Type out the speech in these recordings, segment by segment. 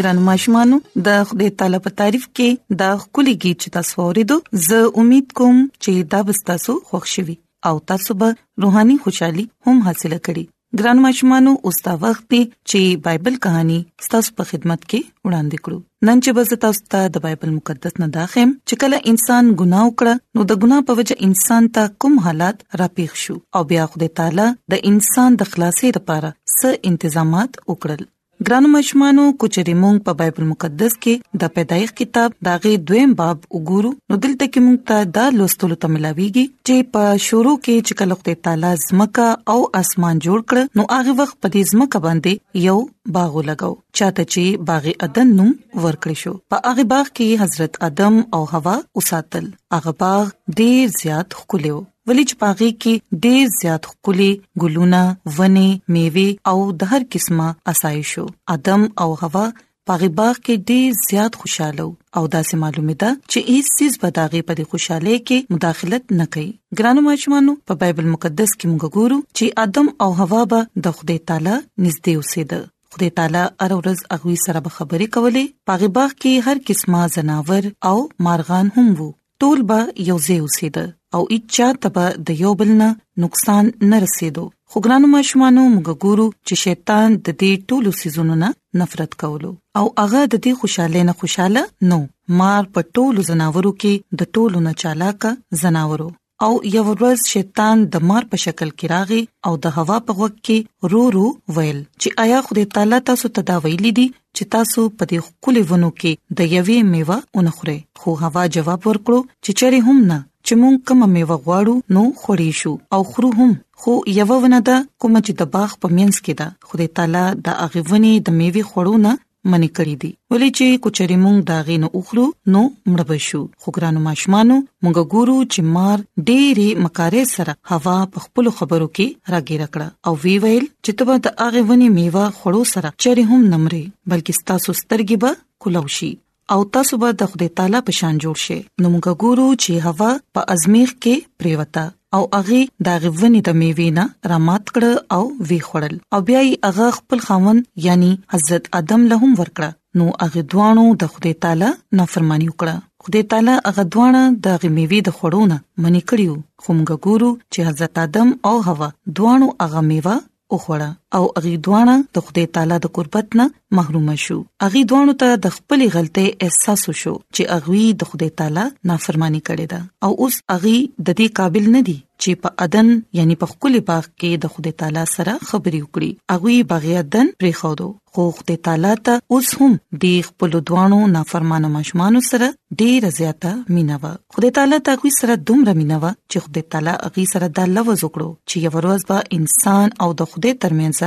ګرانو ماشومانو د خدای تعالی په تعریف کې دا خولي गीत چې تاسو ورېدو زه امید کوم چې دا به تاسو خوښ شي او تاسو به روحاني خوشحالي هم حاصله کړئ ګران ماشومانو اوس دا وخت دی چې بایبل کہانی ستاسو په خدمت کې وړاندې کړو نن چې بز تاسو ته د بایبل مقدس نه داخم چې کله انسان ګناه وکړه نو د ګناه په وجه انسان ته کوم حالات راپېښ شو او بیا خدای تعالی د انسان د خلاصې لپاره څه تنظیمات وکړل ګرانو مشمانو کوچري مونږ په بایبل مقدس کې د پیدایښ کتاب داغه دویم باب وګورو نو دلته کې مونږ ته دا لوستلو ته ملاويږي چې په شروع کې چې کله خدای تعالی زمکا او اسمان جوړ کړ نو هغه وخت په دې زمکا باندې یو باغ لګاو چاته چې باغ عدن نوم ورکړی شو په هغه باغ کې حضرت ادم او حوا اوساتل هغه باغ ډیر زیات خلیو ولې چې پاغي کې ډېر زیات خولي ګلونه ونی میوي او د هر قسمه اسایشو ادم او هوا پاغي باغ کې ډېر زیات خوشاله او داسې معلومه ده چې هیڅ سیس به داغه په خوشاله کې مداخلت نه کوي ګرانو ماشومانو په بایبل مقدس کې موږ ګورو چې ادم او هوا به د خدای تعالی نږدې اوسېدل خدای تعالی هر ورځ هغه سره به خبرې کولې پاغه باغ کې هر قسمه زناور او مارغان هم وو ټول به یو ځای اوسېده او اچا ته به د یو بل نه نقصان نه رسیدو خو ګرانو ماشومانو موږ ګورو چې شیطان د دې ټولو سيزونو نه نفرت کولو او هغه د دې خوشاله نه خوشاله نو مار په ټولو زناورو کې د ټولو نه چالاکه زناورو او یو ورځ شیطان د مار په شکل کې راغی او د هوا په غوږ کې رو رو ویل چې آیا خدای تعالی تاسو ته دا ویلي دي چې تاسو په دې خولي ونو کې د یوې میوه اونخره خو هوا جواب ورکړو چې چری هم نه چې مونږ کوم میوه غواړو نو خوري شو او خرو هم خو یو ونه ده کوم چې د باغ په مینس کې ده خدای تعالی د اغیونی د میوي خورو نه منې کړې دي ولې چې کوچري مونږ دا غینو اخرو نو مړ بشو خو ګرانو ماشومانو موږ ګورو چې مار ډېری مکارې سره هوا په خپل خبرو کې راګیر کړه او وی ویل چې تبه د اغه ونی میوه خړو سره چری هم نمرې بلکې تاسو سترګې به کولوشي او تاسو به د خدای تعالی په شان جوړ شئ نو موږ ګورو چې هوا په ازمیخ کې پریوتا او هغه دا غوونی د میوې نه رامات کړ او وی خړل او بیا یې هغه خپل خاوند یعنی حضرت ادم له هم ورکړه نو هغه دوانو د خدای تعالی نافرمانی وکړه خدای تعالی هغه دوانه د غمیوي د خړونه منی کړیو خو موږ ګورو چې حضرت آدم او حوا دوانو هغه میوه وخوړه او هغه دوانه د خدای تعالی د قربت نه محروم شو هغه دوانو ته د خپل غلطي احساس شو چې هغه د خدای تعالی نافرمانی کړې ده او اوس هغه د دې قابل نه دي چې په ادن یعنی په خپل باغ کې د خدای تعالی سره خبرې وکړي هغه باغیادن پرې خو دو خو خدای تعالی ته اوس هم د خپل دوانو نافرمانه ماشومان سره ډیر زیاته مینا و خدای تعالی ته غوي سره دومره مینا و چې خدای تعالی غي سره دا لوز وکړو چې یو ورځ به انسان او د خدای ترمنځ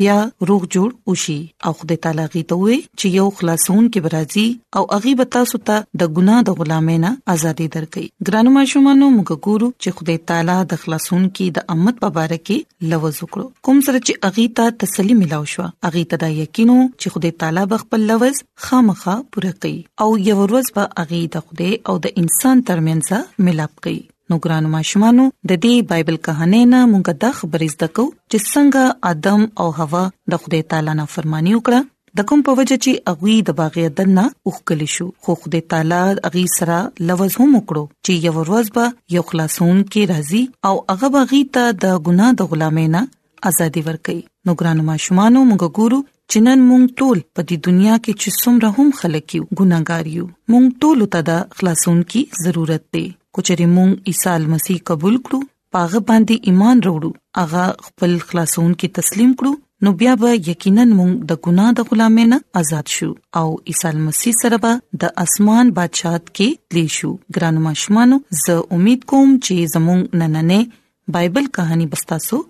بیا روغ جوړ وشي او خدای تعالی غي ته وي چې یو خلاصون کې برازي او اغي به تاسو ته د ګناه د غلامینا ازادي درکړي ګرانو ماشومانو موږ ګورو چې خدای تعالی د خلاصون کې د امت په اړه کې لوز وکړو کوم سره چې اغي ته تسلی ملاو شو اغي ته دا یقینو چې خدای تعالی به خپل لوز خامخا پوره کوي او یو ورځ به اغي د خدای او د انسان ترمنځ ملاپ کوي نو ګرانو ماشومانو د دې بایبل کہانی نه موږ دا خبرې زده کوو چې څنګه ادم او حوا د خدای تعالی نه فرمانی وکړه د کوم په وجه چې اغوی د باغ عدن نه اوخکلی شو خو خدای تعالی اغي سره لوز هم وکړو چې یو ورځ به یو خلاصون کې راضي او هغه باغی ته د ګناه د غلامینا ازادي ورکړي نو ګران ماشومانو موږ ګورو چې نن مونږ ټول په دې دنیا کې چې څومره هم خلک یو ګناګار یو مونږ ټول ته د خلاصون کی ضرورت دی کوچري مونږ عیسی مسیح قبول کړو پاغه باندې ایمان وروړو هغه خپل خلاصون کې تسلیم کړو نو بیا به یقینا موږ د ګناه د غلامۍ نه آزاد شو او عیسی مسیح سره به د اسمان بادشاہت کې تلی شو ګران ماشومانو زه امید کوم چې زموږ نننې بایبل کہانی بستاسو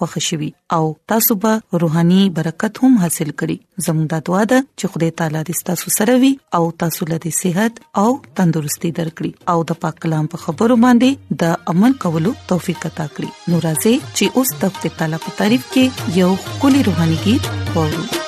خوښ شوي او تاسو به روحاني برکت هم حاصل کړئ زموږ د دعا ده چې خدای تعالی دې تاسو سره وي او تاسو له دې صحت او تندرستي درکړي او د پاک کلام په خبرو باندې د عمل کولو توفیق عطا کړي نورازې چې اوس د تعالی په تعریف کې یو کلی روحاني गीत وورو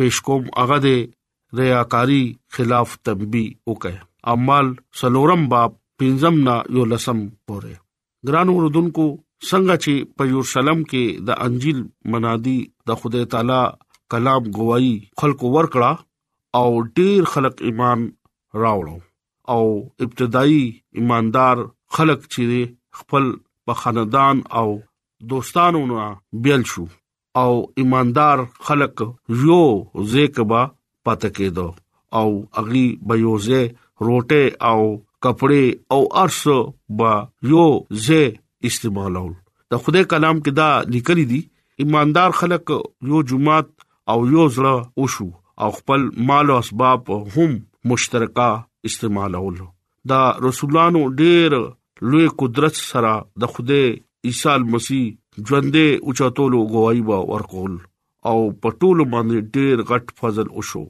پیش کوم هغه د ریاکاری خلاف تنبیه وکړه اعمال سلورم باب پنځم نه یو لسم پورې ګران اوردونکو څنګه چې په یورشلم کې د انجیل منادي د خدای تعالی کلام گواہی خلکو ورکړه او ډیر خلک ایمان راوړو او ابتدایي ایماندار خلک چې خپل په خاندان او دوستانو نه بیل شو او ایماندار خلک یو زیکبا پاتې کېدو او اغي بيوزه روټه او کپڑے او ارس با یو زه استعمالول د خدای کلام کې دا لیکل دي ایماندار خلک یو جمعات او یو زړه وشو او خپل مال او اسباب هم مشترکه استعمالول دا رسولانو ډېر لوی قدرت سره د خوده عیسی مسیح ژوندې او چاتولو گواہی با ورکول او په ټولو باندې ډېر غټ فضل وشو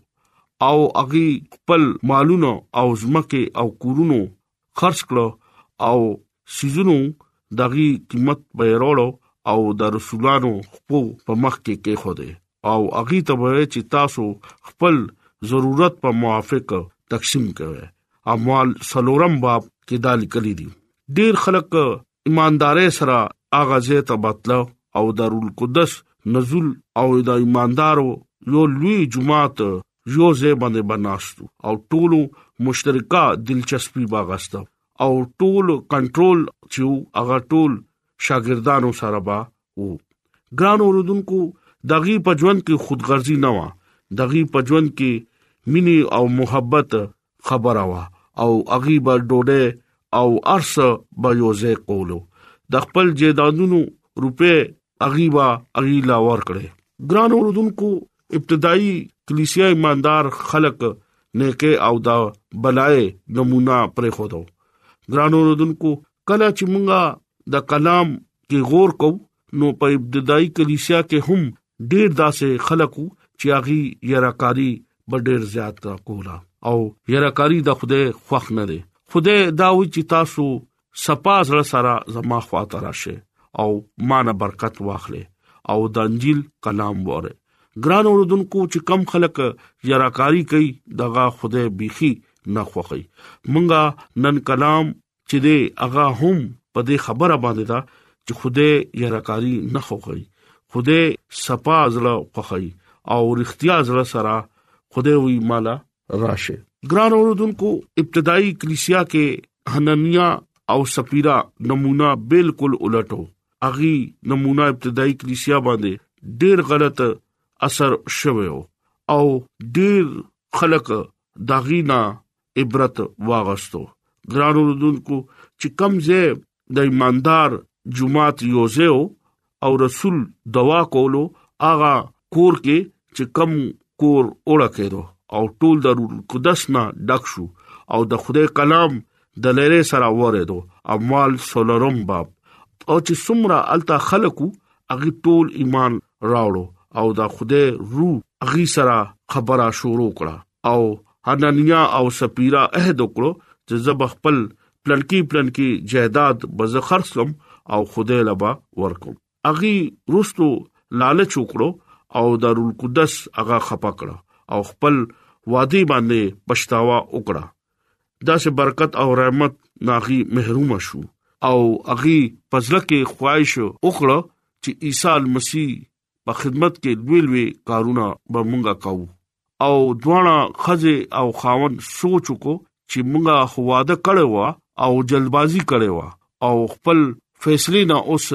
او اغي خپل مالونه او زمکه او کورونو خرج کړو او سيزونو دغي قیمت بیروړو او د رسولانو خپل په مخ کې کې خو دې او اغي ته به چې تاسو خپل ضرورت په موافق تقسیم کوي اموال سلورم باب کې دا لیکل دي ډیر خلک ایمانداري سره اغه زه ته بتلو او دارول قدس نزول او د ایماندارو یو لوی جماعت یو ځای باندې بناستو او ټولو مشترکه دلچسپي باغسته او ټول کنټرول چې هغه ټول شاګردانو سره با وو ګران اوردونکو دغه په ژوند کې خودغرضي نه و دغه په ژوند کې مینه او محبت خبره وا او اغي به ډوډه او ارس به یوځه کولو د خپل جیدادونو روپې اغي با اغي لا ور کړې ګران اوردونکو ابتدایي کلیسیا ایماندار خلق نیکه او دا بلای نمونه پر خودو ګران اوردونکو کله چې مونږه د کلام کې غور کو نو په ابتدایي کلیسا کې هم ډیر داسې خلکو چې اغي یراکاری ډیر زیات کا کولا او یراکاری د خوده خوخ نه دی خوده دا و چې تاسو سپا زړه سره زما خواته راشه او مان برکت واخلې او د انجیل کلام وره ګران اوردونکو چې کم خلک یراکاری کوي دغه خوده بيخي نه خوخي مونږه نن کلام چې دی هغه هم په دې خبره باندې دا چې خوده یې راکاري نه خوخی خوده صفا زړه خوخی او رښتیا زړه سره خوده وی مالا راشه ګران اوردونکو ابتدایي کلیسیا کې حنانیا او سفیرا نمونه بالکل الټو اغي نمونه ابتدایي کلیسیا باندې ډیر غلط اثر شوه او ډیر خلک داغینا عبرت واغستو ګران اوردونکو چې کم زه د ایماندار جمعات یوزیو او رسول دوا کولو اغا کور کې چې کم کور اوړه کېدو او ټول د روح القدس نه ډک شو او د خدای کلام د لری سره وریدو اموال سولرم باب او چې سمرا التا خلقو اغي ټول ایمان راوړو او د خدای روح اغي سره خبره شروع کړه او حنانیا او سپیرا عہد وکړو چې زب خپل پلنکی پلنکی جیداد بز خرصم او خدای لبا ورکوم اغي رستو لالچ وکړو او دارول قدس هغه خپه کړو او خپل وادي باندې پښتاوا وکړه دا سه برکت او رحمت ناغي محروم شو او اغي پزله کې خواهش وکړه چې عیسی مسیح په خدمت کې لوی لوی کارونه به مونږه کوو او دواړه خزه او خاون سوچ وکړو چې مونږه خو واده کړو او جلدبازي کړو او خپل فیصله نه اوس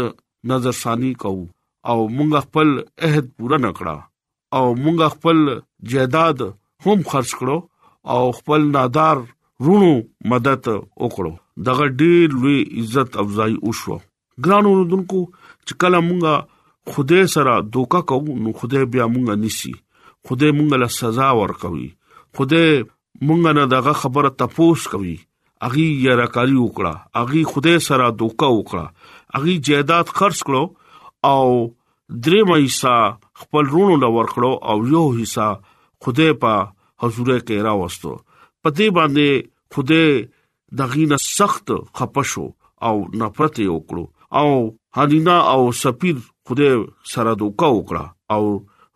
نظر ثاني کوو او مونږ خپل عہد پوره نکړه او مونږ خپل جیداد هم خرج کړو او خپل نادار رونو مدد وکړو دغه ډیر لوی عزت افزای وشو ګران اوردونکو چې کله مونږه خدای سره دوکا کوو نو خدای بیا مونږه نسی خدای مونږه له سزا ورکوي خدای مونږه نه دغه خبره تپوس کوي اغي یراکاری وکړه اغي خدای سره دوکا وکړه اغي جیداد خرڅ کړو او درې مېسا خپل رونو لا ورکړو او یو حصہ خدای په حضور کې راوستو پدې باندې خدای د غینه سخت خپه شو او نفرت یې وکړو او حنینا او سپیر خدای سره دوکا وکړه او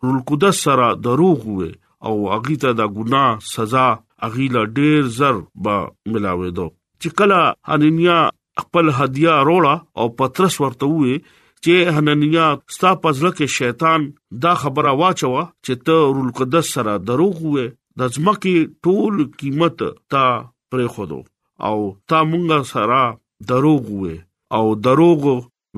رول قدس سره دروغ وې او اغي ته د ګناه سزا اغي لا ډیر زر به ملاوي دو چې کله حنینا خپل هدیه روړه او پترس ورته وې چې حننیا ستا پزله کې شیطان دا خبره واچوه چې ته رول قدس سره دروغ وې د ځمکې ټول قیمت تا پرېخودو او تا مونږ سره دروغ وې او دروغ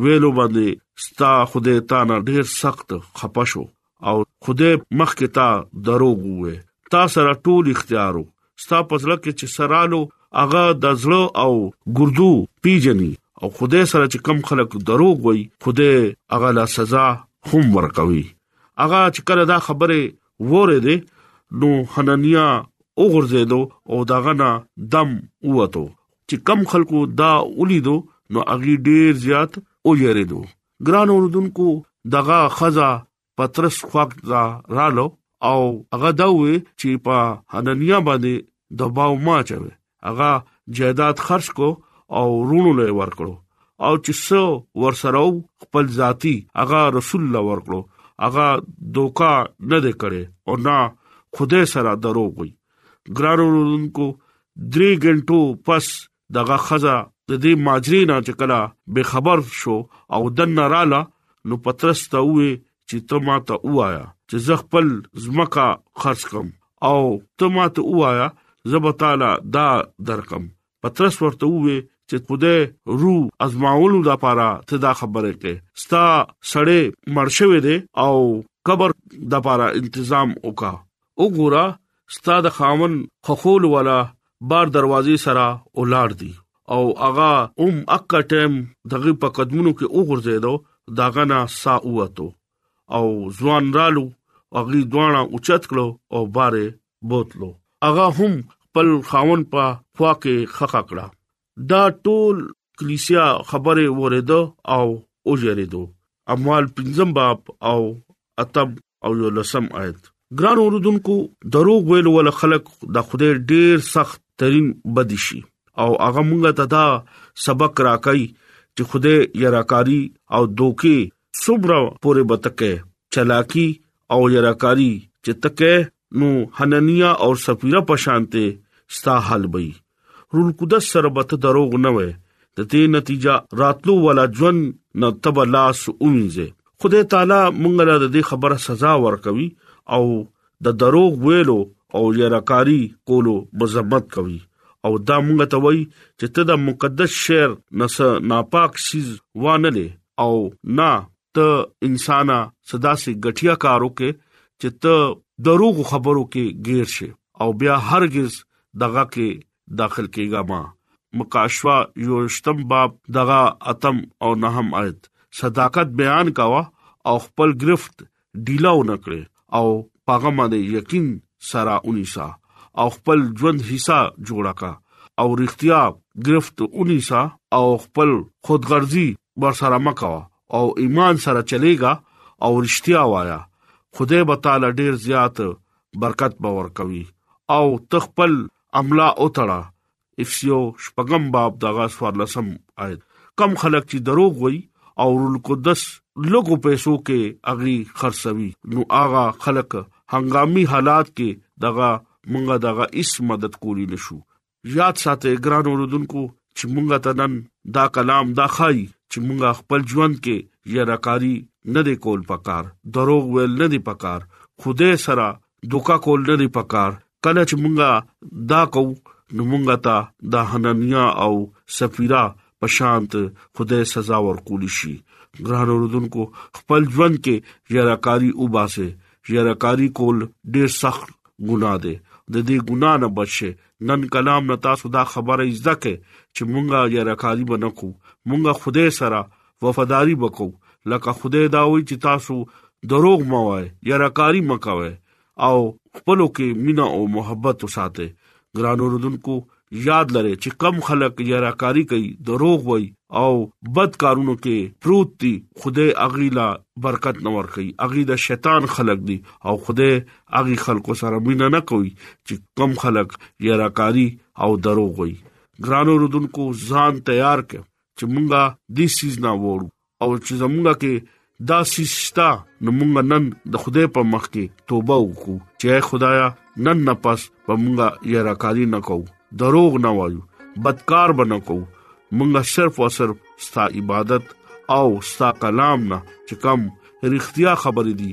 ویلو باندې ستا خدای تا نه ډیر سخت خپه شو او خدای مخ کې تا دروغ وې تا سره ټول اختیارو ستا پزړه کې چې سرالو هغه د زړه او ګردو پیجنې او خدای سره چې کم خلک دروغ وي خدای هغه لا سزا هم ورکوي هغه چې کله دا خبره وره دې نو حنانیا وګرځیدو او داغه نه دم وته چې کم خلکو دا ولیدو نو اغي ډیر زیات او یریدو ګران اوردونکو دغه خزا پترس خواک دا رالو او هغه دا وې چې په حنانیا باندې دباو ما چوي هغه جیداد خرج کو او رونو له ورکړو او چې سو ورسره خپل ذاتی هغه رسول الله ورکړو هغه دوکا نه دی کړي او نه خوده سره درو وي ګرانو رونکو درې غنټو پس دغه خزا د دې ماجری نه چې کلا به خبر شو او دن رااله نو پترس ته وې چې ته ماته وایا چې زه خپل زمکا خرڅ کم او ته ماته وایا زب تعالی دا درکم پترس ورته وې چې خوده رو ازماولو د پاره ته دا خبره کې ستا سړې مرشوي دي او قبر د پاره تنظیم وکا وګوره ستا د خاون خخول والا بار دروازې سره ولار دي او اغا اوم اکا ټیم دغه په قدمونو کې وګرځیدو داغه نه سا اوته او ځوان رالو اغي دوانه اوچت کړو او باره بوتلو اغا هم خپل خاون په خوا کې خخا کړه دا ټول کلیسیا خبره وریدو او اوجریدو اموال پنځم باب او اتم او یو لسم آیت ګران اوردونکو دروغ ویل ول خلک د خدای ډیر سخت ترين بد شي او هغه مونږ ته دا سبق راکای چې خدای یراکاری او دوکي صبر پورې بتکه چلاکی او یراکاری چې تکه نو حننیا او سفیرا په شانته ستا حل وي روح القدس سربته دروغ نه وي د دې نتیجه راتلو ولا جون نه تب لاس اومنځه خدای تعالی مونږ له دې خبره سزا ورکوي او د دروغ ویلو او یراکاری کولو مزمت کوي او دا مونږ ته وای چې ته د مقدس شهر نس ناپاک سیز وانه لې او نه ته انسانا صدا سي غټیا کار وکې چې ته دروغ خبرو کې غیر شي او بیا هرگز دغه کې داخل کیږه ما مکاشوا یو شتم باب دغه اتم او نهم آیت صداقت بیان کاوه او خپل گرفت ډیلاو نکړي او پاغه باندې یقین سره اونیسا او خپل ژوند حصہ جوړه کا او رښتیا گرفت اونیسا او خپل خودغرضی ور سره مکو او ایمان سره چلےګا او رښتیا وایا خدای به تعالی ډیر زیات برکت باور کوي او تخپل عمله او تړه افسیو شپږم باب دغه سوار لسم آیت کم خلک چې دروغ وایي او رول قدس لګو پیسو کې اغي خرڅوي نو اغا خلک هنګامي حالات کې دغه مونږه دغه اس مدد کولی نشو یاد ساته ګران اوردونکو چې مونږه تنن دا کلام دا خای چې مونږه خپل ژوند کې یراکاری نه دی کول پکار دروغ ویل نه دی پکار خوده سره دوکا کول نه دی پکار کله چې مونږه دا کو نو مونږه ته د حنانیا او سفیرا په شانت خدای سزا ورکول شي ګران اوردونکو خپل ژوند کې ژړاکاری وباسه ژړاکاری کول ډیر سخت ګناه ده د دې ګناه نه بچي نن کلام نه تاسو دا خبره زده کې چې مونږه ژړاکاری بنکو مونږه خدای سره وفاداری وکړو لکه خدای دا وایي چې تاسو دروغ ما وای ژړاکاری مکوئ او خپلو کې مینا او محبت وساته ګران اوردونکو یاد لرئ چې کم خلک یراکاری کوي دروغ وای او بد کارونو کې پروت دي خدای اغیلا برکت نور کوي اغي د شیطان خلق دي او خدای اغي خلکو سره مینه نه کوي چې کم خلک یراکاری او دروغ وای ګران اوردونکو ځان تیار کړئ چې مونږه د سیز نه وورو او چې زمونږه کې دا سیستا نو مونږ نن د خدای په مخ کې توبه وکړو چې خدایا نن نه پس په مونږه یې راکاري نه کوو دروغ نه وایو بدکار بنه کوو مونږه صرف او صرف ستا عبادت او ستا کلام نه چې کم رښتیا خبرې دي